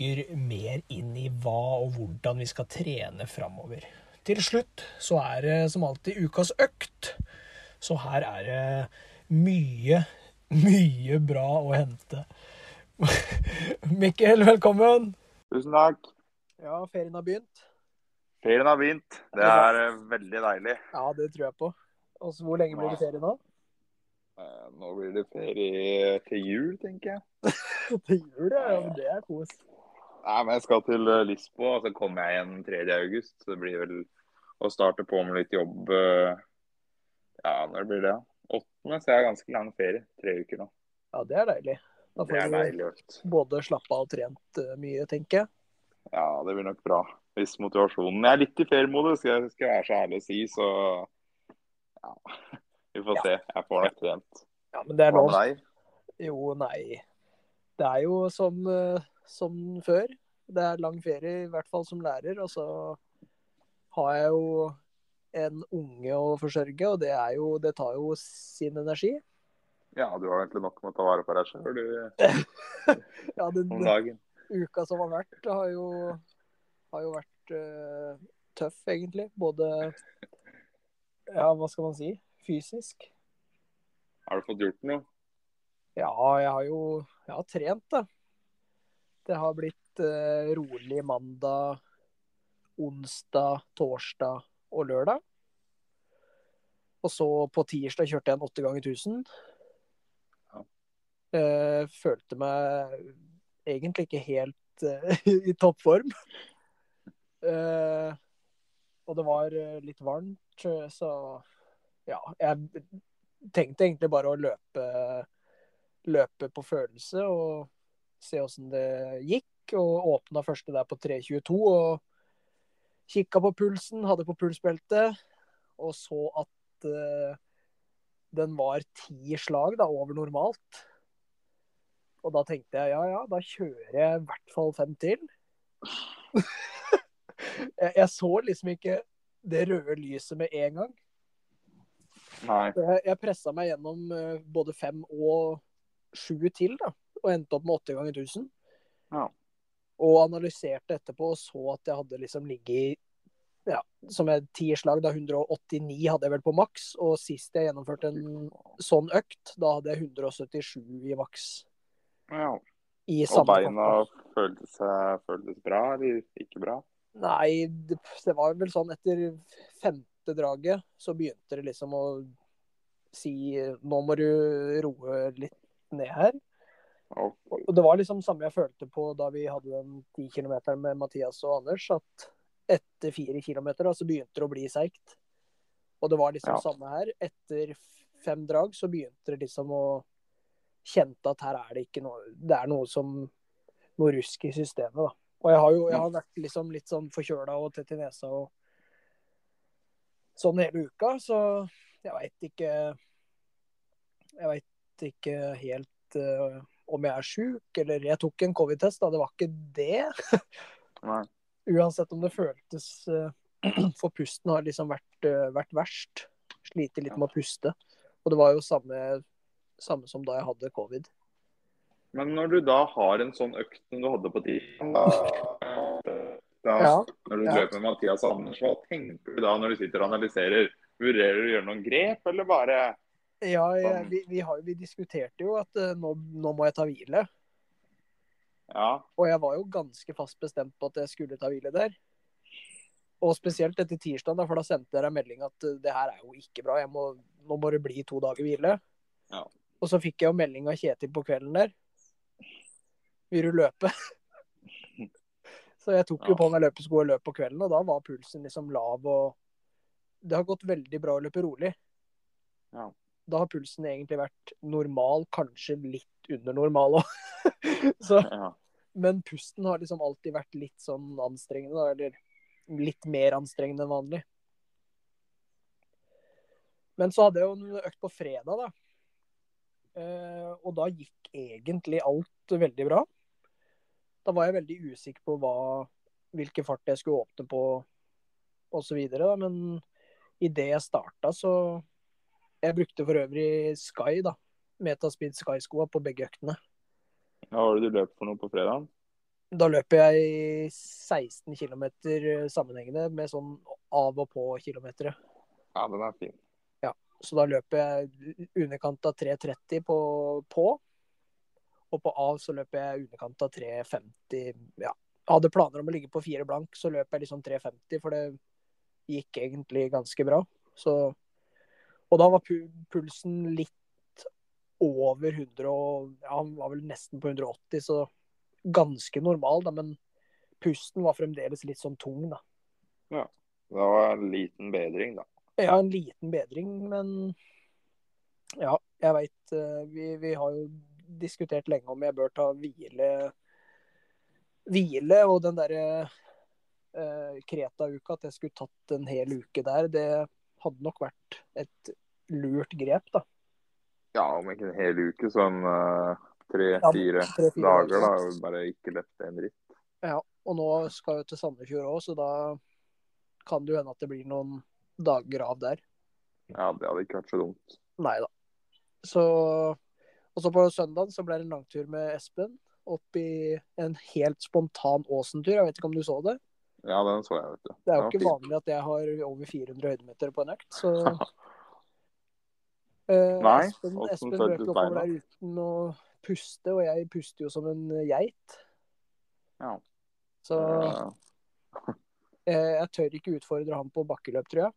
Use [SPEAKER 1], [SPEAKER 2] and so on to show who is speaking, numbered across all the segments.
[SPEAKER 1] mer inn i hva og hvordan vi skal trene framover. Til slutt så er det som alltid ukas økt, så her er det mye, mye bra å hente. Mikkel, velkommen.
[SPEAKER 2] Tusen takk.
[SPEAKER 1] Ja, ferien har begynt.
[SPEAKER 2] Ferien har begynt. Det er eh, veldig deilig.
[SPEAKER 1] Ja, det tror jeg på. Også, hvor lenge blir det ferie nå?
[SPEAKER 2] Eh, Nå blir det ferie til jul, tenker jeg.
[SPEAKER 1] Til jul, ja. ja. men Det er kos.
[SPEAKER 2] Nei, men Jeg skal til eh, Lisboa, og så kommer jeg igjen 3. august. Så det blir vel å starte på med litt jobb eh, Ja, når blir det? Åttende, så jeg har ganske lang ferie. Tre uker nå.
[SPEAKER 1] Ja, det er deilig. Da
[SPEAKER 2] Det er
[SPEAKER 1] får du
[SPEAKER 2] deilig.
[SPEAKER 1] både slappa av og trent eh, mye, tenker jeg.
[SPEAKER 2] Ja, det blir nok bra. Hvis motivasjonen Jeg er litt i feriemodus, skal jeg være så ærlig å si, så ja. Vi får
[SPEAKER 1] Ja.
[SPEAKER 2] se. Jeg får nok trent.
[SPEAKER 1] Ja, men det er lov. Jo, nei. Det er jo som, eh, som før. Det er lang ferie, i hvert fall som lærer. Og så har jeg jo en unge å forsørge, og det, er jo, det tar jo sin energi.
[SPEAKER 2] Ja, du har egentlig nok med å ta vare på deg sjøl,
[SPEAKER 1] Ja, den
[SPEAKER 2] om
[SPEAKER 1] uka som har vært, har jo, har jo vært uh, tøff, egentlig. Både Ja, hva skal man si? Fysisk.
[SPEAKER 2] Har du fått gjort noe?
[SPEAKER 1] Ja, jeg har jo jeg har trent, da. Det har blitt eh, rolig mandag, onsdag, torsdag og lørdag. Og så på tirsdag kjørte jeg en åtte ganger 1000.
[SPEAKER 2] Ja.
[SPEAKER 1] Eh, følte meg egentlig ikke helt eh, i toppform. Eh, og det var eh, litt varmt, så ja. Jeg tenkte egentlig bare å løpe løpe på følelse og se åssen det gikk. Og åpna første der på 3.22 og kikka på pulsen, hadde på pulsbeltet, og så at uh, den var ti slag da, over normalt. Og da tenkte jeg ja, ja, da kjører jeg i hvert fall fem til. jeg, jeg så liksom ikke det røde lyset med en gang.
[SPEAKER 2] Nei.
[SPEAKER 1] Jeg, jeg pressa meg gjennom eh, både fem og sju til, da, og endte opp med åtte ganger 1000.
[SPEAKER 2] Ja.
[SPEAKER 1] Og analyserte etterpå og så at jeg hadde liksom ligget i ja, som et tierslag, da 189 hadde jeg vel på maks. Og sist jeg gjennomførte en sånn økt, da hadde jeg 177 i maks.
[SPEAKER 2] Ja.
[SPEAKER 1] I
[SPEAKER 2] Og beina føltes, føltes bra, eller ikke bra?
[SPEAKER 1] Nei, det, det var vel sånn etter femte draget så begynte det liksom å si nå må du roe litt ned her.
[SPEAKER 2] Og,
[SPEAKER 1] det var liksom samme jeg følte på da vi hadde den 10 km med Mathias og Anders, at etter 4 km så begynte det å bli seigt. Og det var liksom
[SPEAKER 2] Ja.
[SPEAKER 1] samme her. Etter fem drag så begynte det liksom å Kjente at her er det ikke noe Det er noe som Noe rusk i systemet, da. Og jeg har jo jeg har vært liksom litt sånn forkjøla og tett i nesa og sånn hele uka, så jeg veit ikke Jeg veit ikke helt eh, om jeg er sjuk, eller jeg tok en covid-test, da. Det var ikke det. Uansett om det føltes eh, For pusten har liksom vært, eh, vært verst. Sliter litt med å puste. Og det var jo samme, samme som da jeg hadde covid.
[SPEAKER 2] Men når du da har en sånn økt som du hadde på tirsdag, da, da,
[SPEAKER 1] Ja,
[SPEAKER 2] når du
[SPEAKER 1] ja.
[SPEAKER 2] med Mathias Anders, hva tenker du da når du sitter og analyserer? Vurderer du å gjøre noen grep, eller bare
[SPEAKER 1] ja jeg,
[SPEAKER 2] Sånn.
[SPEAKER 1] vi, vi, har, vi diskuterte jo at eh, nå, nå må jeg ta hvile.
[SPEAKER 2] Ja,
[SPEAKER 1] Og jeg var jo ganske fast bestemt på at jeg skulle ta hvile der. Og spesielt etter tirsdag, da, for da sendte dere en melding at eh, det her er jo ikke bra. Jeg må, nå må det bli to dager hvile.
[SPEAKER 2] Ja.
[SPEAKER 1] Og så fikk jeg jo melding av Kjetil på kvelden der. Vil du løpe? så jeg tok jo på meg løpesko og løp på kvelden, og da var pulsen liksom lav. og Det har gått veldig bra å løpe rolig.
[SPEAKER 2] Ja.
[SPEAKER 1] Da har pulsen egentlig vært normal, kanskje litt under normal òg.
[SPEAKER 2] ja.
[SPEAKER 1] men pusten har liksom alltid vært litt sånn anstrengende, da, eller litt mer anstrengende enn vanlig. Men så hadde jeg jo en økt på fredag, da. Eh, og da gikk egentlig alt veldig bra. Da var jeg veldig usikker på hva, hvilken fart jeg skulle åpne på osv. Men idet jeg starta, så Jeg brukte for øvrig Sky, da. Metaspeed Sky-skoa på begge øktene.
[SPEAKER 2] Hva var det du løp for noe på fredag?
[SPEAKER 1] Da løper jeg 16 km sammenhengende med sånn av og på kilometer.
[SPEAKER 2] Ja, den er fin.
[SPEAKER 1] Ja, Så da løper jeg underkant av 3,30 på, på. Og på av så løper jeg underkant av 3,50. Ja. Jeg hadde planer om å ligge på fire blank, så løper jeg liksom 3,50, for det gikk egentlig ganske bra. Så, og da var pulsen litt over 100, og ja, han var vel nesten på 180, så ganske normal, da. Men pusten var fremdeles litt sånn tung, da.
[SPEAKER 2] Ja. Det var en liten bedring, da.
[SPEAKER 1] Ja, en liten bedring, men ja, jeg veit vi, vi, har jo diskutert lenge om jeg bør ta hvile Hvile og den derre eh, Kreta-uka, at jeg skulle tatt en hel uke der, det hadde nok vært et lurt grep, da.
[SPEAKER 2] Ja, om ikke en hel uke, sånn tre-fire uh, ja, dager, da. Bare ikke løpt en dritt.
[SPEAKER 1] Ja, og nå skal jeg til Sandefjord òg, så da kan det jo hende at det blir noen dager av der.
[SPEAKER 2] Ja, det hadde ikke vært så dumt.
[SPEAKER 1] Nei da. Så Og så på søndag så ble det en langtur med Espen opp i en helt spontan Åsen-tur. Jeg vet ikke om du så det?
[SPEAKER 2] Ja, den så jeg, vet du.
[SPEAKER 1] Det er jo ikke fint. vanlig at jeg har over 400 høydemeter på en økt, så uh,
[SPEAKER 2] Nei,
[SPEAKER 1] Espen, Espen løp oppover der uten å puste, og jeg puster jo som en geit.
[SPEAKER 2] Ja.
[SPEAKER 1] Så jeg, jeg tør ikke utfordre ham på bakkeløp, tror jeg.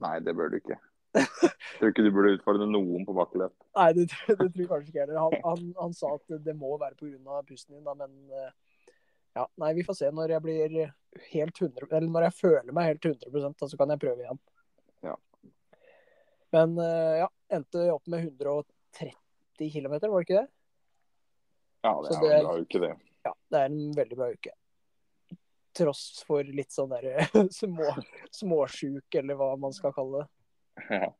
[SPEAKER 2] Nei, det bør du ikke. Jeg tror ikke du burde utfordre noen på bakkeløp.
[SPEAKER 1] Nei, det, det, tror jeg kanskje ikke heller. Han, han, han, sa at det må være pga. pusten din, da, men ja, nei, vi får se. Når jeg blir helt 100 Eller når jeg føler meg helt 100 da, så kan jeg prøve igjen. Men eh, ja, endte opp med 130 km, var det ikke det?
[SPEAKER 2] Ja, det er, det er en bra uke, det.
[SPEAKER 1] Ja, det er en veldig bra uke tross for litt sånn der små, småsjuk, eller hva man skal kalle det.
[SPEAKER 2] Ja.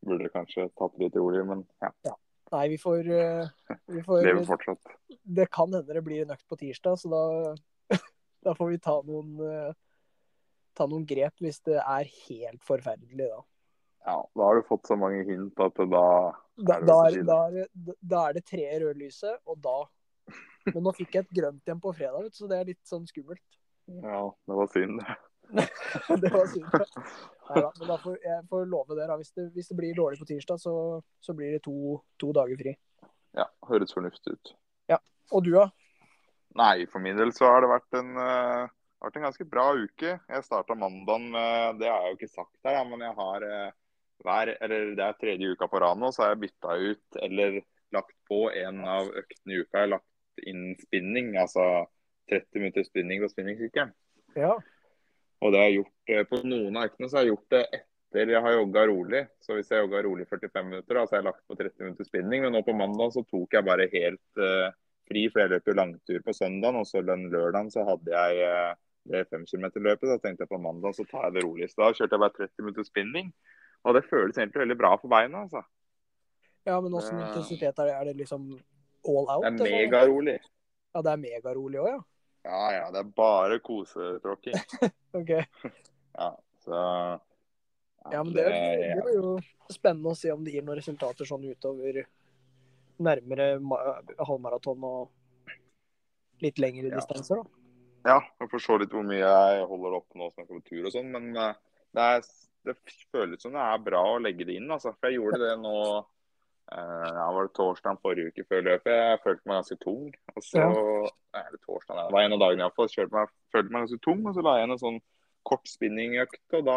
[SPEAKER 2] Burde kanskje tatt litt rolig, men ja.
[SPEAKER 1] ja. Nei, vi får, eh, vi får
[SPEAKER 2] Lever fortsatt.
[SPEAKER 1] Det kan hende det blir en økt på tirsdag, så da, da får vi ta noen, eh, ta noen grep hvis det er helt forferdelig, da.
[SPEAKER 2] Ja, da har du fått så mange hint at da
[SPEAKER 1] Da, da, er, da, er, da er, det tre rødlyset, og da Men nå fikk jeg et grønt igjen på fredag, så det er litt sånn skummelt.
[SPEAKER 2] Ja, det var synd,
[SPEAKER 1] det. var synd. Nei da, men da får, jeg får love det. da. Hvis det, hvis det blir dårlig på tirsdag, så, så blir det to, to, dager fri.
[SPEAKER 2] Ja, høres fornuftig ut.
[SPEAKER 1] Ja, Og du, da?
[SPEAKER 2] Nei, for min del så har det vært en, uh, vært en ganske bra uke. Jeg starta mandagen med Det har jeg jo ikke sagt her, ja, men jeg har uh, hver Eller det er tredje uka på rad nå, så har jeg bytta ut eller lagt på en av øktene i uka. Jeg har lagt inn spinning, altså 30 minutter spinning på spinningsykkelen.
[SPEAKER 1] Ja.
[SPEAKER 2] Og det har jeg gjort eh, på noen av øktene så har jeg gjort det etter jeg har jogga rolig. Så hvis jeg jogga rolig 45 minutter, da, så har jeg lagt på 30 minutter spinning. Men nå på mandag så tok jeg bare helt uh, fri, for jeg løp jo langtur på søndagen. Og så den lørdagen så hadde jeg uh, det 5 km-løpet. Da tenkte jeg på mandag så tar jeg det rolig. Så da kjørte jeg bare 30 minutter spinning. Og det føles egentlig veldig bra for beina, altså.
[SPEAKER 1] Ja, men åssen intensitet er det? Er det liksom all out?
[SPEAKER 2] Det er megarolig.
[SPEAKER 1] Ja, det er megarolig òg, ja?
[SPEAKER 2] Ja, ja. Det er bare kosetråkking.
[SPEAKER 1] ok.
[SPEAKER 2] Ja, så
[SPEAKER 1] ja, ja men det, det blir jo spennende å se om det gir noen resultater sånn utover nærmere halvmaraton og litt lengre ja. distanser, da.
[SPEAKER 2] Ja, jeg får se litt hvor mye jeg holder opp nå som jeg går på tur og sånn. Men eh, det, er, det, føles som det er bra å legge det inn, altså. For jeg gjorde det nå Uh, ja, var det torsdag forrige uke før løpet. Jeg følte meg ganske tung. Og så, ja. Det torsdag, det var en av dagene iallfall. Meg, følte meg ganske tung, og så la jeg inn en sånn kort spinningøkt. Og da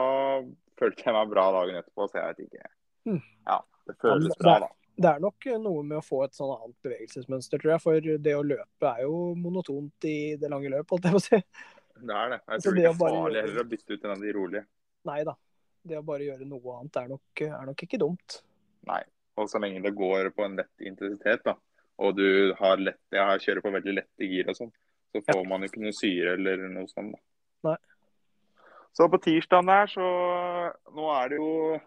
[SPEAKER 2] følte jeg meg bra dagen etterpå, så jeg vet ikke. Mm. Ja, det føles ja, bra, da.
[SPEAKER 1] Det er nok noe med å få et sånn annet bevegelsesmønster, tror jeg. For det å løpe er jo monotont i det lange løp, holdt jeg på å si.
[SPEAKER 2] Det er det. Jeg tror det, det er farlig heller å bytte ut en av de rolige.
[SPEAKER 1] Nei da. Det å bare gjøre noe annet er nok, er nok ikke dumt.
[SPEAKER 2] Nei. Og så lenge det går på en lett intensitet, da. og du har lett, jeg kjører på veldig lette gir og sånn, så får man jo ikke noe syre eller noe sånt. da.
[SPEAKER 1] Nei.
[SPEAKER 2] Så på tirsdagen der, så Nå er det jo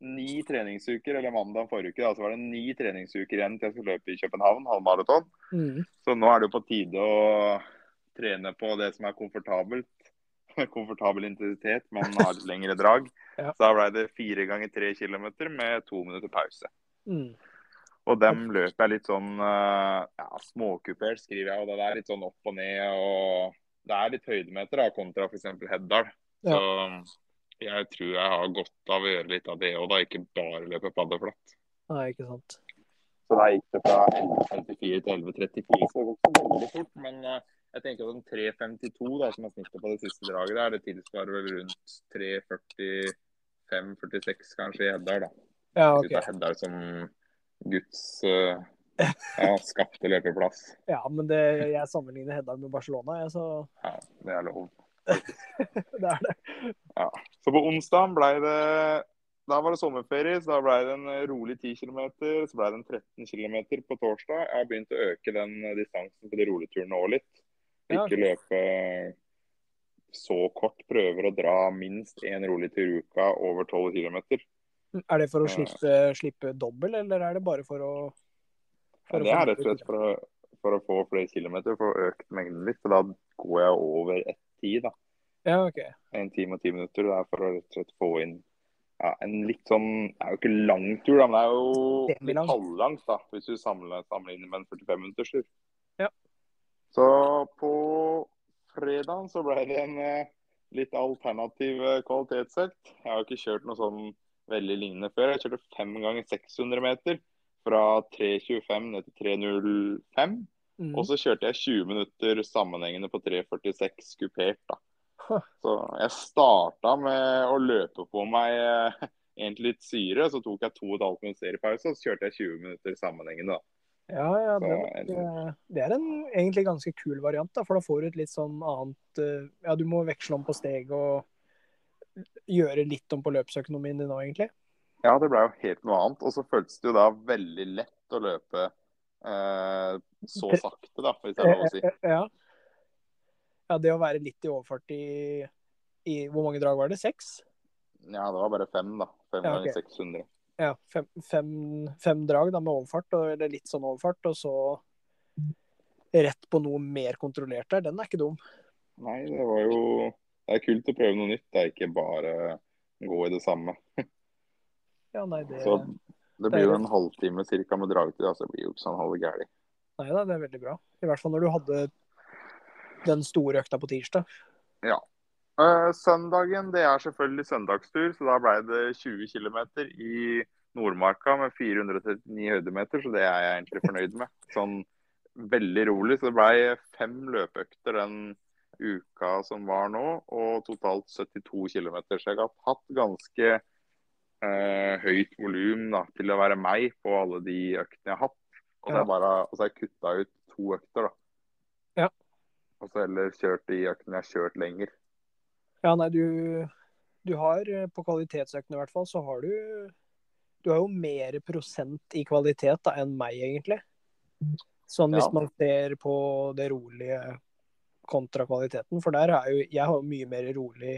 [SPEAKER 2] ni treningsuker, eller mandag forrige uke, da, så var det ni treningsuker igjen til jeg skulle løpe i København, halvmaraton.
[SPEAKER 1] Mm.
[SPEAKER 2] Så nå er det jo på tide å trene på det som er komfortabelt. Komfortabel intensitet, men har litt lengre drag.
[SPEAKER 1] Ja.
[SPEAKER 2] Så da ble det fire ganger tre kilometer med to minutter pause.
[SPEAKER 1] Mm.
[SPEAKER 2] Og dem løper jeg litt sånn eh, ja, småkupert, skriver jeg. Og det er litt sånn opp og ned. Og det er litt høydemeter da, kontra f.eks. Heddal.
[SPEAKER 1] Ja.
[SPEAKER 2] Så jeg tror jeg har godt av å gjøre litt av det òg, da. Ikke bare løpe paddeflatt.
[SPEAKER 1] Nei, ikke sant.
[SPEAKER 2] Så da gikk det fra 11.54 til 11.34, så det går ikke veldig fort. Men eh, jeg tenker at en 3.52, da, som er snittet på det siste draget der, det tilsvarer vel rundt 3.45-46 kanskje i Heddar. da.
[SPEAKER 1] Ja, OK.
[SPEAKER 2] Det er Heddal som Guds uh, ja, skapte løpeplass.
[SPEAKER 1] Ja, men det, jeg sammenligner Heddar med Barcelona, jeg, så
[SPEAKER 2] Ja, det er lov.
[SPEAKER 1] det er det. Ja.
[SPEAKER 2] Så på onsdag ble det Da var det sommerferie, så da ble det en rolig 10 km. Så ble det en 13 km på torsdag. Jeg har begynt å øke den distansen på de roligturene òg litt. Ikke løpe så kort. Prøver å dra minst én rolig tur i uka over 12 km.
[SPEAKER 1] Er det for å slippe, slippe dobbel, eller er det bare for å for ja,
[SPEAKER 2] Det er rett og slett for å, for å få flere kilometer, for å øke mengden litt. For da går jeg over ett tid, da.
[SPEAKER 1] Ja, OK.
[SPEAKER 2] En time og ti minutter. Det er for å rett og slett få inn ja, en litt sånn Det er jo ikke lang tur, da, men det er jo litt halvlangt, da, hvis du samler, sammenligner med en 45 minutters tur. Så på fredagen så ble det en eh, litt alternativ eh, kvalitetsøkt. Jeg har ikke kjørt noe sånn veldig lignende før. Jeg kjørte fem ganger 600 meter. Fra 3.25 ned til 3.05.
[SPEAKER 1] Mm.
[SPEAKER 2] Og så kjørte jeg 20 minutter sammenhengende på 3.46 kupert. da. Så jeg starta med å løpe på meg eh, egentlig litt syre. Så tok jeg 2,5 minutter seriepause, og så kjørte jeg 20 minutter sammenhengende. da.
[SPEAKER 1] Ja, ja, det, nok, det er en egentlig ganske kul variant, da, for da får du et litt sånn annet eh, Ja, du må veksle om på steg og gjøre litt om på løpsøkonomien din nå, egentlig.
[SPEAKER 2] Ja, det ble jo helt noe annet. Og så føltes det jo da veldig lett å løpe eh, så sakte, da, hvis det er lov å si.
[SPEAKER 1] Eh, eh, Ja. ja, det å være litt i overfart i, i Hvor mange drag var det? Seks?
[SPEAKER 2] Ja, det var bare fem, da. Fem
[SPEAKER 1] Ja,
[SPEAKER 2] ganger
[SPEAKER 1] ok.
[SPEAKER 2] 600.
[SPEAKER 1] Ja, fem, fem, fem drag da med overfart, eller litt sånn overfart, og så rett på noe mer kontrollert der. Den er ikke dum.
[SPEAKER 2] Nei, det var jo Det er kult å prøve noe nytt. Det er ikke bare gå i det samme.
[SPEAKER 1] Ja, nei, det
[SPEAKER 2] Så det blir jo en halvtime cirka med dragtid, altså det blir jo ikke sånn halve gæli.
[SPEAKER 1] Nei da, det er veldig bra. I hvert fall når du hadde den store økta på tirsdag.
[SPEAKER 2] Eh, søndagen det er selvfølgelig søndagstur, så da ble det 20 km i Nordmarka med 439 høydemeter, så det er jeg egentlig fornøyd med. Sånn veldig rolig. Så det ble fem løpeøkter den uka som var nå, og totalt 72 km. Så jeg har hatt ganske eh, høyt volum til å være meg på alle de øktene jeg har hatt. Og så har jeg jeg kutta ut to økter, da.
[SPEAKER 1] Ja.
[SPEAKER 2] Og så heller kjørt de øktene jeg har kjørt lenger.
[SPEAKER 1] Ja, nei, du, du har eh, på kvalitetsøkene i hvert fall, så har du Du har jo mer prosent i kvalitet da, enn meg, egentlig. Sånn hvis
[SPEAKER 2] Ja.
[SPEAKER 1] man ser på det rolige kontra kvaliteten. For der er jo Jeg har jo mye mer rolig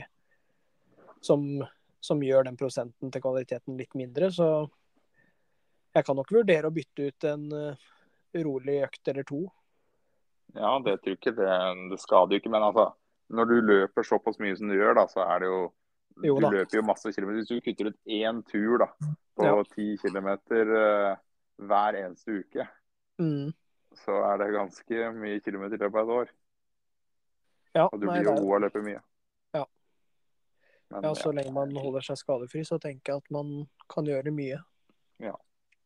[SPEAKER 1] som, som gjør den prosenten til kvaliteten litt mindre, så jeg kan nok vurdere å bytte ut en eh, rolig økt eller to.
[SPEAKER 2] Ja, det tror jeg ikke det, det skader jo ikke. Men altså, når du løper såpass mye som du gjør, da, så er det jo
[SPEAKER 1] Jo
[SPEAKER 2] Du løper jo masse kilometer. Hvis du kutter ut én tur da, på
[SPEAKER 1] Ja.
[SPEAKER 2] ti kilometer eh, hver eneste uke,
[SPEAKER 1] Mm.
[SPEAKER 2] så er det ganske mye kilometer i løpet av et år.
[SPEAKER 1] Ja,
[SPEAKER 2] Og du
[SPEAKER 1] nei,
[SPEAKER 2] blir jo god av å løpe mye.
[SPEAKER 1] Ja.
[SPEAKER 2] Men,
[SPEAKER 1] ja, så lenge man holder seg skadefri, så tenker jeg at man kan gjøre mye. Ja.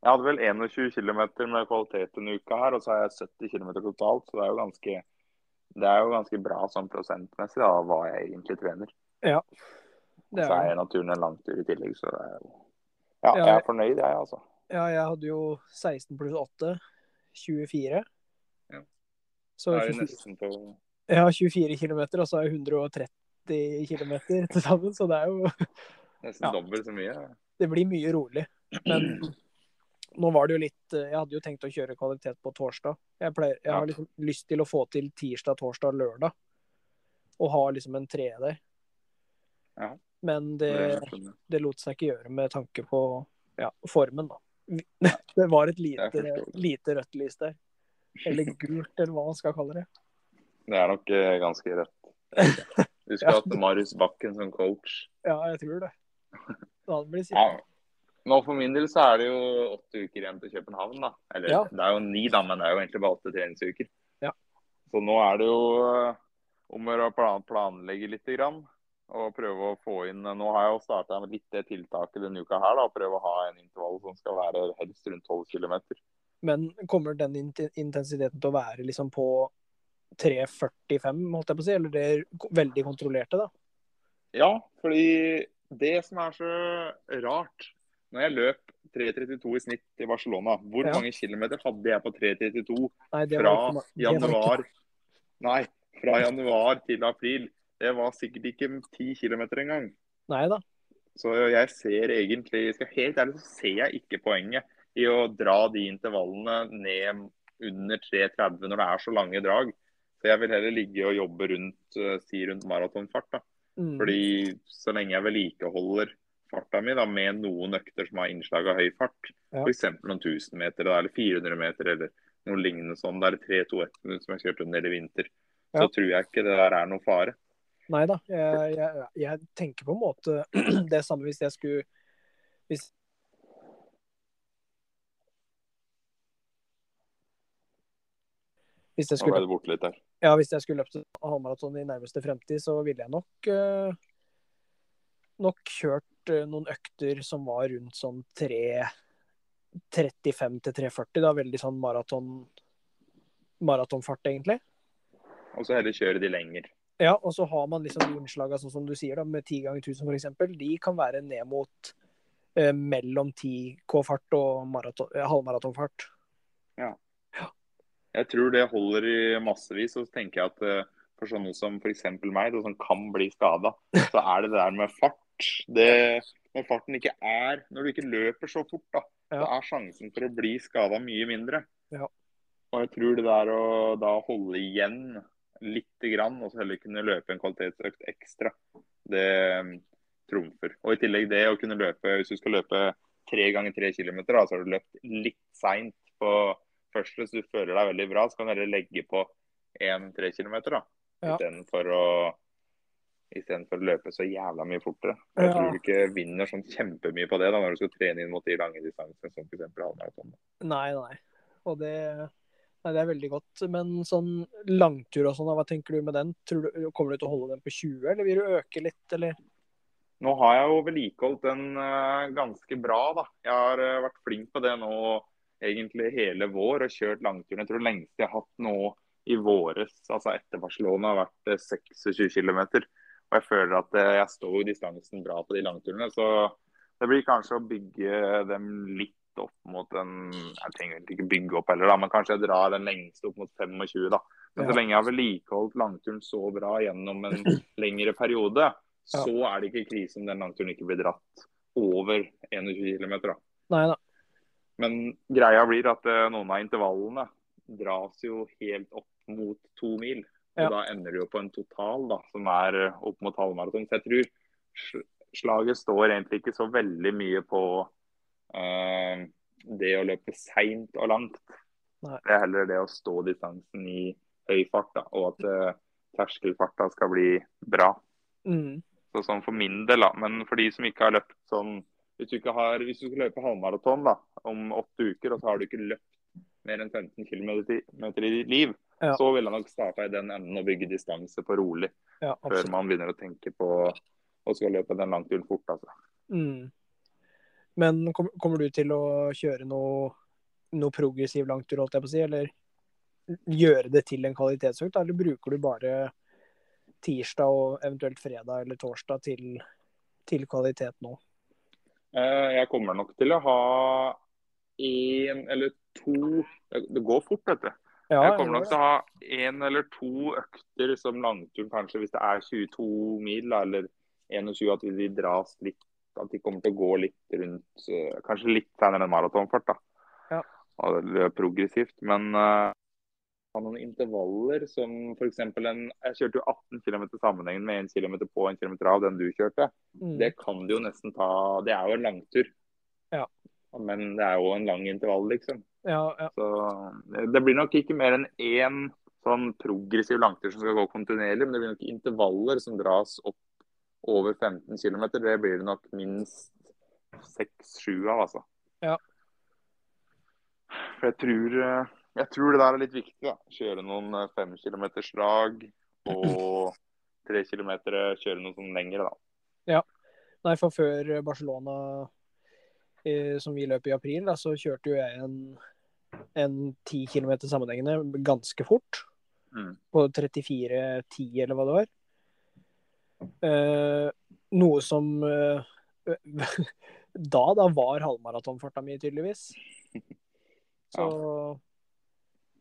[SPEAKER 2] Jeg hadde vel 21 km med kvalitet denne uka her, og så har jeg 70 km totalt. Så det er jo ganske, det er jo ganske bra sånn prosentmessig da, hva jeg egentlig trener.
[SPEAKER 1] Ja. Det
[SPEAKER 2] så er
[SPEAKER 1] er,
[SPEAKER 2] jeg naturen en langtur i tillegg, så det er jo Ja,
[SPEAKER 1] Ja,
[SPEAKER 2] jeg er fornøyd, jeg, altså.
[SPEAKER 1] ja, jeg hadde jo 16 pluss 8, 24.
[SPEAKER 2] Ja.
[SPEAKER 1] Så
[SPEAKER 2] er jo
[SPEAKER 1] 24,
[SPEAKER 2] nesten på
[SPEAKER 1] ja, 24 km, og så er jeg 130 km til sammen. Så det er jo
[SPEAKER 2] nesten
[SPEAKER 1] Ja.
[SPEAKER 2] dobbelt så mye.
[SPEAKER 1] Det blir mye rolig. Men, Nå var det jo litt Jeg hadde jo tenkt å kjøre kvalitet på torsdag. Jeg, pleier, jeg har liksom lyst til å få til tirsdag, torsdag, lørdag. Og ha liksom en tre der.
[SPEAKER 2] Ja.
[SPEAKER 1] Men det,
[SPEAKER 2] Det
[SPEAKER 1] det lot seg ikke gjøre med tanke på ja, formen, da. Det var et lite,
[SPEAKER 2] det.
[SPEAKER 1] lite rødt lys der. Eller gult, eller hva man skal kalle det.
[SPEAKER 2] Det er nok eh, ganske rødt. Husker
[SPEAKER 1] Ja.
[SPEAKER 2] at Marius Bakken som coach.
[SPEAKER 1] Ja, jeg tror det. Da hadde blitt
[SPEAKER 2] Ja. Nå For min del så er det jo åtte uker igjen til København. da. Eller
[SPEAKER 1] Ja.
[SPEAKER 2] det er jo ni, da, men det er jo egentlig bare åtte treningsuker.
[SPEAKER 1] Ja.
[SPEAKER 2] Så nå er det jo eh, om å plan planlegge litt. Grann, og prøve å få inn Nå har jeg jo starta med litt det tiltaket denne uka her. da, Prøve å ha en intervall som skal være helst rundt 12 km.
[SPEAKER 1] Men kommer den intensiteten til å være liksom på 3,45, holdt jeg på å si? Eller det er veldig kontrollerte, da?
[SPEAKER 2] Ja, fordi det som er så rart Når jeg løp 3.32 i snitt til Barcelona, hvor
[SPEAKER 1] Ja.
[SPEAKER 2] mange kilometer hadde jeg på 3.32
[SPEAKER 1] Nei, det var
[SPEAKER 2] fra januar Nei, fra januar til april. Det var sikkert ikke 10 km engang.
[SPEAKER 1] Nei da.
[SPEAKER 2] Så jeg ser egentlig skal helt ærlig så ser jeg ikke poenget i å dra de intervallene ned under 3.30 når det er så lange drag. Så jeg vil heller ligge og jobbe rundt, eh, si rundt maratonfart. da.
[SPEAKER 1] Mm.
[SPEAKER 2] Fordi så lenge jeg vedlikeholder farta mi da, med noen økter som har innslag av høy fart,
[SPEAKER 1] Ja.
[SPEAKER 2] f.eks. noen 1000 meter da, eller 400 meter eller noe lignende sånn, det er 3-2-1 som jeg har kjørt under i vinter, så
[SPEAKER 1] Ja.
[SPEAKER 2] tror jeg ikke det der er noen fare.
[SPEAKER 1] Nei da. Jeg, jeg, jeg tenker på en måte det samme hvis jeg skulle hvis Hvis jeg skulle
[SPEAKER 2] ble litt der.
[SPEAKER 1] Ja, hvis jeg skulle løpt halvmaraton i nærmeste fremtid, så ville jeg nok eh, nok kjørt noen økter som var rundt sånn 3 35 til 340, da. Veldig sånn maraton maratonfart, egentlig.
[SPEAKER 2] Og så heller kjøre de lenger.
[SPEAKER 1] Ja, og så har man liksom de innslagene, sånn som du sier, da, med 10 ganger 1000 f.eks. De kan være ned mot eh, mellom 10 K-fart og maraton, halvmaratonfart. Ja. ja.
[SPEAKER 2] Jeg tror det holder i massevis. Og så tenker jeg at eh, for sånne som f.eks. meg, som kan bli skada, så er det det der med fart. Det, når farten ikke er Når du ikke løper så fort, da, så
[SPEAKER 1] Ja.
[SPEAKER 2] er sjansen for å bli skada mye mindre.
[SPEAKER 1] Ja.
[SPEAKER 2] Og jeg tror det der å da holde igjen lite grann, og så heller kunne løpe en kvalitetsøkt ekstra, det mm, trumfer. Og i tillegg det å kunne løpe, hvis du skal løpe tre ganger tre kilometer, da, så har du løpt litt seint på første, hvis du føler deg veldig bra, så kan du heller legge på én tre kilometer, da.
[SPEAKER 1] Ja.
[SPEAKER 2] Istedenfor å Istedenfor å løpe så jævla mye fortere. Jeg
[SPEAKER 1] Ja.
[SPEAKER 2] tror du ikke vinner sånn kjempemye på det da, når du skal trene inn mot de lange distansene, som f.eks. halvmaraton.
[SPEAKER 1] Nei, nei. Og det, nei, det er veldig godt. Men sånn langtur og sånn, hva tenker du med den? Tror du, kommer du til å holde den på 20, eller vil du øke litt, eller?
[SPEAKER 2] Nå har jeg jo vedlikeholdt den uh, ganske bra, da. Jeg har uh, vært flink på det nå egentlig hele vår og kjørt langturen. Jeg tror lengst jeg har hatt nå i våres, altså etter Barcelona, har vært uh, 26 km. Og jeg føler at eh, jeg står distansen bra på de langturene. Så det blir kanskje å bygge dem litt opp mot en Jeg trenger egentlig ikke bygge opp heller, da, men kanskje jeg drar den lengste opp mot 25, da. Men så lenge jeg har vedlikeholdt langturen så bra gjennom en lengre periode, så er det ikke krise om den langturen ikke blir dratt over 21 km. Da.
[SPEAKER 1] Nei da.
[SPEAKER 2] Men greia blir at eh, noen av intervallene dras jo helt opp mot to mil. Og
[SPEAKER 1] Ja.
[SPEAKER 2] da ender du jo på en total da, som er eh, opp mot halvmaraton. Så jeg tror slaget står egentlig ikke så veldig mye på eh, det å løpe seint og langt.
[SPEAKER 1] Nei.
[SPEAKER 2] Det er heller det å stå distansen i høy fart, da, og at eh, terskelfarta skal bli bra.
[SPEAKER 1] Mm.
[SPEAKER 2] Så sånn for min del, da. Men for de som ikke har løpt sånn Hvis du, ikke har, hvis du skal løpe halvmaraton da, om åtte uker, og så har du ikke løpt mer enn 15 km i ditt liv,
[SPEAKER 1] Ja.
[SPEAKER 2] så ville jeg nok starta i den enden og bygge distanse på rolig,
[SPEAKER 1] Ja,
[SPEAKER 2] før man begynner å tenke på å skal løpe den langturen fort. altså.
[SPEAKER 1] Mm. Men kom, kommer du til å kjøre noe, noe progressiv langtur, holdt jeg på å si, eller gjøre det til en kvalitetsøkt, eller bruker du bare tirsdag og eventuelt fredag eller torsdag til, til kvalitet nå?
[SPEAKER 2] Eh, Jeg kommer nok til å ha én eller to Det det går fort, vet du.
[SPEAKER 1] Ja,
[SPEAKER 2] Jeg kommer nok til å ha én eller to økter som langtur, kanskje hvis det er 22 mil eller 21, at de dras litt. At de kommer til å gå litt rundt eh, Kanskje litt senere enn maratonfart. da. Eller progressivt. Men uh, noen intervaller som f.eks. en Jeg kjørte jo 18 km sammenhengende med 1 km på og 1 km av den du kjørte.
[SPEAKER 1] Mm.
[SPEAKER 2] Det kan du jo nesten ta Det er jo en langtur.
[SPEAKER 1] Ja.
[SPEAKER 2] Men det er jo en lang intervall, liksom.
[SPEAKER 1] Ja, ja.
[SPEAKER 2] Så det blir nok ikke mer enn én sånn progressiv langtur som skal gå kontinuerlig, men det blir nok intervaller som dras opp over 15 km. Det blir det nok minst 6-7 av, altså.
[SPEAKER 1] Ja.
[SPEAKER 2] For jeg tror, jeg tror det der er litt viktig. da. Kjøre noen 5 km slag og 3 km kjøre noe sånn lengre, da. Ja.
[SPEAKER 1] Nei, for før Barcelona, eh, som vi løp i april, da, så kjørte jo jeg en, en 10 km sammenhengende ganske fort.
[SPEAKER 2] Mm.
[SPEAKER 1] På 34,10 eller hva det var. Eh, noe som eh, da, da var halvmaratonfarta mi, tydeligvis. Så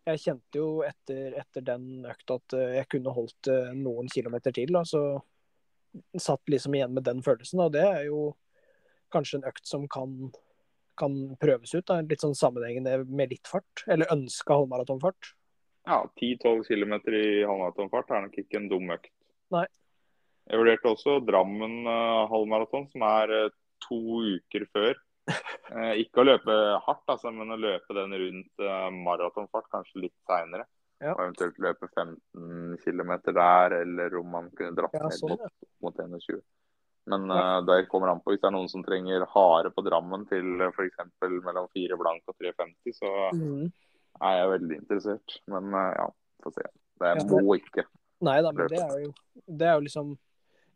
[SPEAKER 1] jeg kjente jo etter, etter den økta at eh, jeg kunne holdt eh, noen kilometer til. Da, så satt liksom igjen med den følelsen. Og det er jo kanskje en økt som kan, kan prøves ut. Da. Litt sånn sammenhengende med litt fart. Eller ønska halvmaratonfart.
[SPEAKER 2] Ja, 10-12 km i halvmaratonfart er nok ikke en dum økt.
[SPEAKER 1] Nei.
[SPEAKER 2] Jeg vurderte også Drammen uh, halvmaraton, som er uh, to uker før. Uh, ikke å løpe hardt, altså, men å løpe den rundt maratonfart, kanskje litt seinere.
[SPEAKER 1] Ja.
[SPEAKER 2] Og eventuelt løpe 15 km der, eller om man kunne dratt
[SPEAKER 1] Ja,
[SPEAKER 2] ned
[SPEAKER 1] sånn,
[SPEAKER 2] mot, mot 21. Men uh, der kommer an på hvis det er noen som trenger hare på Drammen til uh, f.eks. mellom 4 blank og 3,50, så
[SPEAKER 1] Mm.
[SPEAKER 2] er jeg veldig interessert. Men uh, ja, få se. Det
[SPEAKER 1] Ja,
[SPEAKER 2] må ikke.
[SPEAKER 1] Nei da, men det er jo, det er jo liksom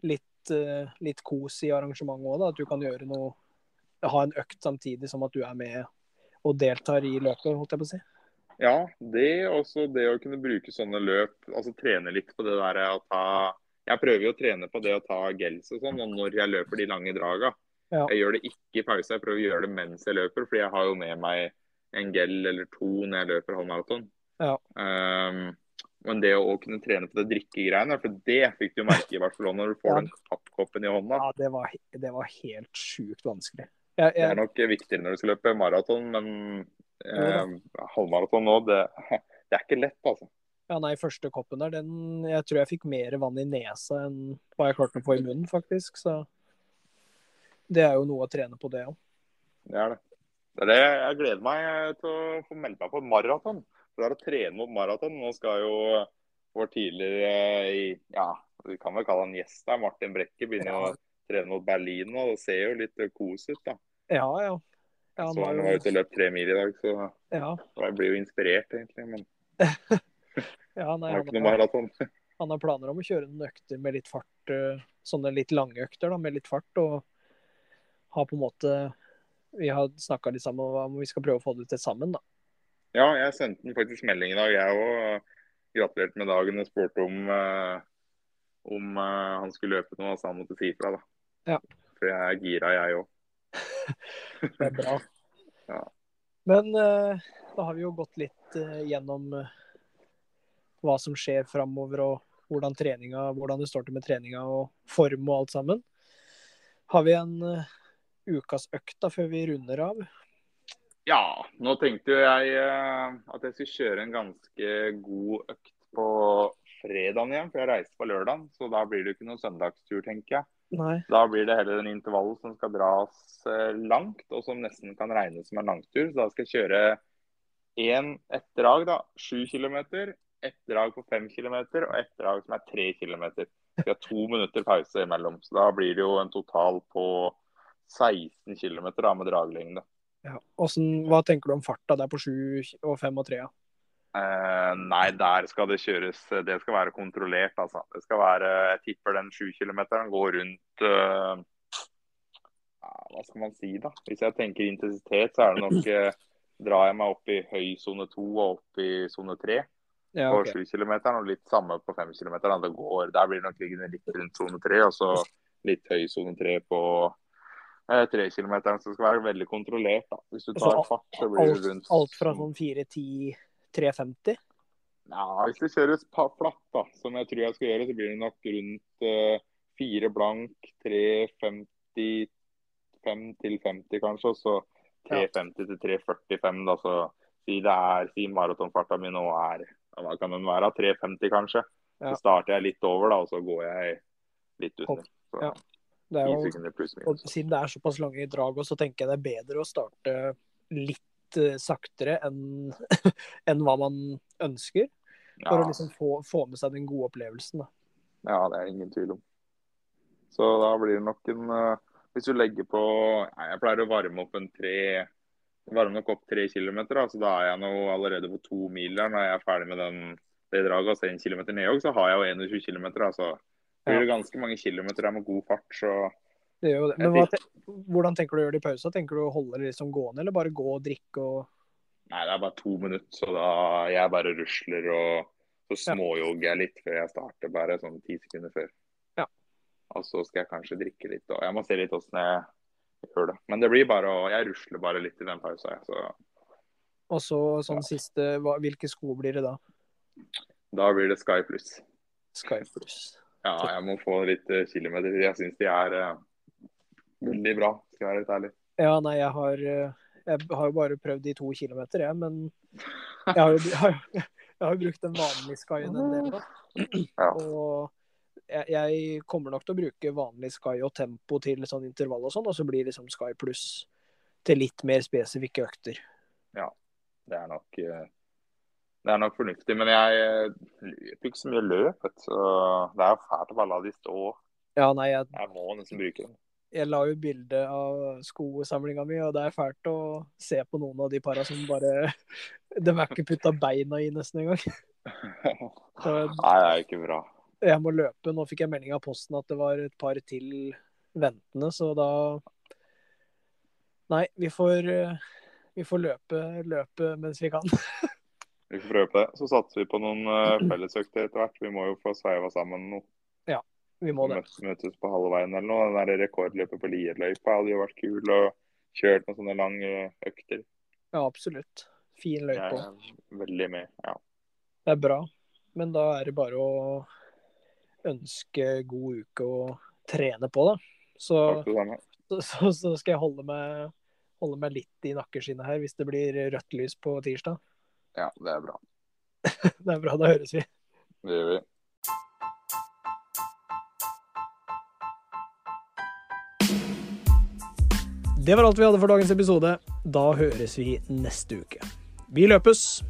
[SPEAKER 1] litt, uh, litt kos i arrangementet òg. At du kan gjøre noe Ha en økt samtidig som at du er med og deltar i løpet, holdt jeg på å si.
[SPEAKER 2] Ja, det også det å kunne bruke sånne løp, altså trene litt på det der å ta Jeg prøver jo å trene på det å ta gels og sånn, og når jeg løper de lange draga.
[SPEAKER 1] Ja.
[SPEAKER 2] Jeg gjør det ikke i pause, jeg prøver å gjøre det mens jeg løper, fordi jeg har jo med meg en gel eller to når jeg løper halvmaraton.
[SPEAKER 1] Ja.
[SPEAKER 2] Um, men det å kunne trene på det drikkegreiene, for det fikk du merke i Barcelona når du får
[SPEAKER 1] Ja.
[SPEAKER 2] den pappkoppen i hånda.
[SPEAKER 1] Ja, det var, det var helt sjukt vanskelig. Jeg,
[SPEAKER 2] Det er nok viktigere når du skal løpe maraton, men eh, halvmaraton nå, det, det er ikke lett, altså.
[SPEAKER 1] Ja, nei, første koppen der, den Jeg tror jeg fikk mer vann i nesa enn hva jeg klarte å få i munnen, faktisk. Så det er jo noe å trene på, det òg.
[SPEAKER 2] Det er det. Det er det jeg gleder meg til å få melde meg på maraton. For det er å trene mot maraton. Nå skal jo vår tidligere i, ja, vi kan vel kalle han gjest der, Martin Brekke, begynne
[SPEAKER 1] Ja.
[SPEAKER 2] å trene mot Berlin nå. Det ser jo litt kos ut, da.
[SPEAKER 1] Ja, ja. ja
[SPEAKER 2] så
[SPEAKER 1] har
[SPEAKER 2] han var ute og løp tre mil i dag, så
[SPEAKER 1] ja,
[SPEAKER 2] jeg blir jo inspirert, egentlig. Men
[SPEAKER 1] ja, nei, han, har, han har planer om å kjøre noen økter med litt fart. eh, Sånne litt lange økter da, med litt fart. Og har på en måte Vi har snakka litt sammen om vi skal prøve å få det til sammen, da.
[SPEAKER 2] Ja, jeg sendte den faktisk melding i dag, jeg òg. Gratulerte med dagen og spurte om, eh, om eh, han skulle løpe noe, så han måtte si ifra. da.
[SPEAKER 1] Ja.
[SPEAKER 2] For jeg er gira, jeg òg.
[SPEAKER 1] Det er bra.
[SPEAKER 2] Ja.
[SPEAKER 1] Men da har vi jo gått litt gjennom eh, hva som skjer framover, og hvordan, treninga, hvordan det står til med treninga og form og alt sammen. Har vi en uh, ukas økt da, før vi runder av?
[SPEAKER 2] Ja, nå tenkte jo jeg uh, at jeg skulle kjøre en ganske god økt på fredagen igjen, for jeg reiser på lørdag. Så da blir det jo ikke noen søndagstur, tenker jeg.
[SPEAKER 1] Nei.
[SPEAKER 2] Da blir det heller en intervall som skal dras eh, langt, og som nesten kan regnes som en langtur. Så da skal jeg kjøre én ett drag, da. Sju kilometer. Ett drag på fem kilometer, og ett drag som er tre kilometer. Vi har to minutter pause imellom. Så da blir det jo en total på 16 km med draglengde.
[SPEAKER 1] Ja. Hvordan, hva tenker du om farta der på 7 og 5 og 3? Ja?
[SPEAKER 2] Eh, nei, der skal det kjøres Det skal være kontrollert, altså. Det skal være Jeg tipper den sju kilometeren går rundt eh, Hva skal man si, da? Hvis jeg tenker intensitet, så er det nok eh, Drar jeg meg opp i høy sone to og opp i sone tre
[SPEAKER 1] Ja,
[SPEAKER 2] på 7 km og litt samme på 5 kilometer. Det går, der blir nok liggende litt rundt sone 3, og så litt høy sone 3 på eh, 3 km, Så det skal være veldig kontrollert. da. Hvis du
[SPEAKER 1] Altså,
[SPEAKER 2] tar fart, så blir det rundt
[SPEAKER 1] alt fra sånn 4-10 350?
[SPEAKER 2] Ja, hvis det kjøres pa- flatt, da, som jeg tror jeg skal gjøre, så blir det nok rundt eh, 4 blank, 3,55 til 50 kanskje, og så 3,50 til 3,45, da, så Si det er si maratonfarta mi nå er hva kan den være, 3,50 kanskje.
[SPEAKER 1] Ja.
[SPEAKER 2] Så starter jeg litt over, da, og så går jeg litt under. Så
[SPEAKER 1] Ja. Det er
[SPEAKER 2] 10
[SPEAKER 1] jo, og siden det er såpass lange drag, så tenker jeg det er bedre å starte litt eh, saktere enn en hva man ønsker. For å liksom få, få med seg den gode opplevelsen. Da.
[SPEAKER 2] ja, det er ingen tvil om. Så da blir det nok en uh, Hvis du legger på Jeg pleier å varme opp en tre Varme nok opp tre kilometer, Altså, så da er jeg nå allerede på to mil der når jeg er ferdig med den, det draget. Altså en kilometer ned òg, så har jeg jo 21 kilometer. Altså så blir det ganske mange kilometer med god fart. Så
[SPEAKER 1] Det gjør jo det. Men hva, hvordan tenker du å gjøre det i pausa? Tenker du å holde det liksom gående, eller bare gå og drikke og
[SPEAKER 2] Nei, det er bare to minutter, så da jeg bare rusler og så småjogger jeg litt før jeg starter, bare sånn ti sekunder før.
[SPEAKER 1] Ja.
[SPEAKER 2] Og så skal jeg kanskje drikke litt, og jeg må se litt åssen jeg gjør det. Men det blir bare å Jeg rusler bare litt i den pausa, jeg. Så
[SPEAKER 1] Og så sånn siste hva, Hvilke sko blir det da?
[SPEAKER 2] da blir det Sky Plus.
[SPEAKER 1] Sky Plus.
[SPEAKER 2] Ja, jeg må få litt uh, kilometer. Jeg syns de er uh, veldig bra, skal jeg være litt ærlig.
[SPEAKER 1] Ja, nei, jeg har eh, Jeg har jo bare prøvd i to kilometer, jeg, men jeg har jo, jeg har, jeg har brukt den vanlige Skyen en del. Da.
[SPEAKER 2] Ja.
[SPEAKER 1] Og jeg, jeg kommer nok til å bruke vanlig Sky og tempo til sånn intervall og sånn, og så blir liksom Sky pluss til litt mer spesifikke økter.
[SPEAKER 2] Det er nok eh, det er nok fornuftig, men jeg eh, løper ikke så mye løp. Så det er fælt å bare la de stå.
[SPEAKER 1] Ja, nei, jeg,
[SPEAKER 2] Jeg må nesten bruke dem.
[SPEAKER 1] jeg la jo bilde av skosamlinga mi, og det er fælt å se på noen av de para som bare De er ikke putta beina i nesten engang.
[SPEAKER 2] Nei, det er ikke bra.
[SPEAKER 1] Jeg må løpe. Nå fikk jeg melding av posten at det var et par til ventende, så da Nei, vi får, eh, vi får løpe, løpe mens vi kan.
[SPEAKER 2] Vi får prøve på det. Så satser vi på noen eh, fellesøkter etter hvert. Vi må jo få sveiva sammen noe.
[SPEAKER 1] Vi må det.
[SPEAKER 2] Møtes, møtes på halvveien eller noe. Den der rekordløpet på Lierløypa hadde jo vært kul. Og kjørt noen sånne lange økter.
[SPEAKER 1] Ja, absolutt. Fin løype.
[SPEAKER 2] er veldig med. Ja.
[SPEAKER 1] Det er bra. Men da er det bare å ønske god uke å trene på, da. Så, så, så skal jeg holde meg, holde meg litt i nakkeskinnet her hvis det blir rødt lys på tirsdag.
[SPEAKER 2] Ja, det er bra.
[SPEAKER 1] Det er bra, da høres vi.
[SPEAKER 2] Det gjør vi.
[SPEAKER 1] Det var alt vi hadde for dagens episode. Da høres vi neste uke. Vi løpes!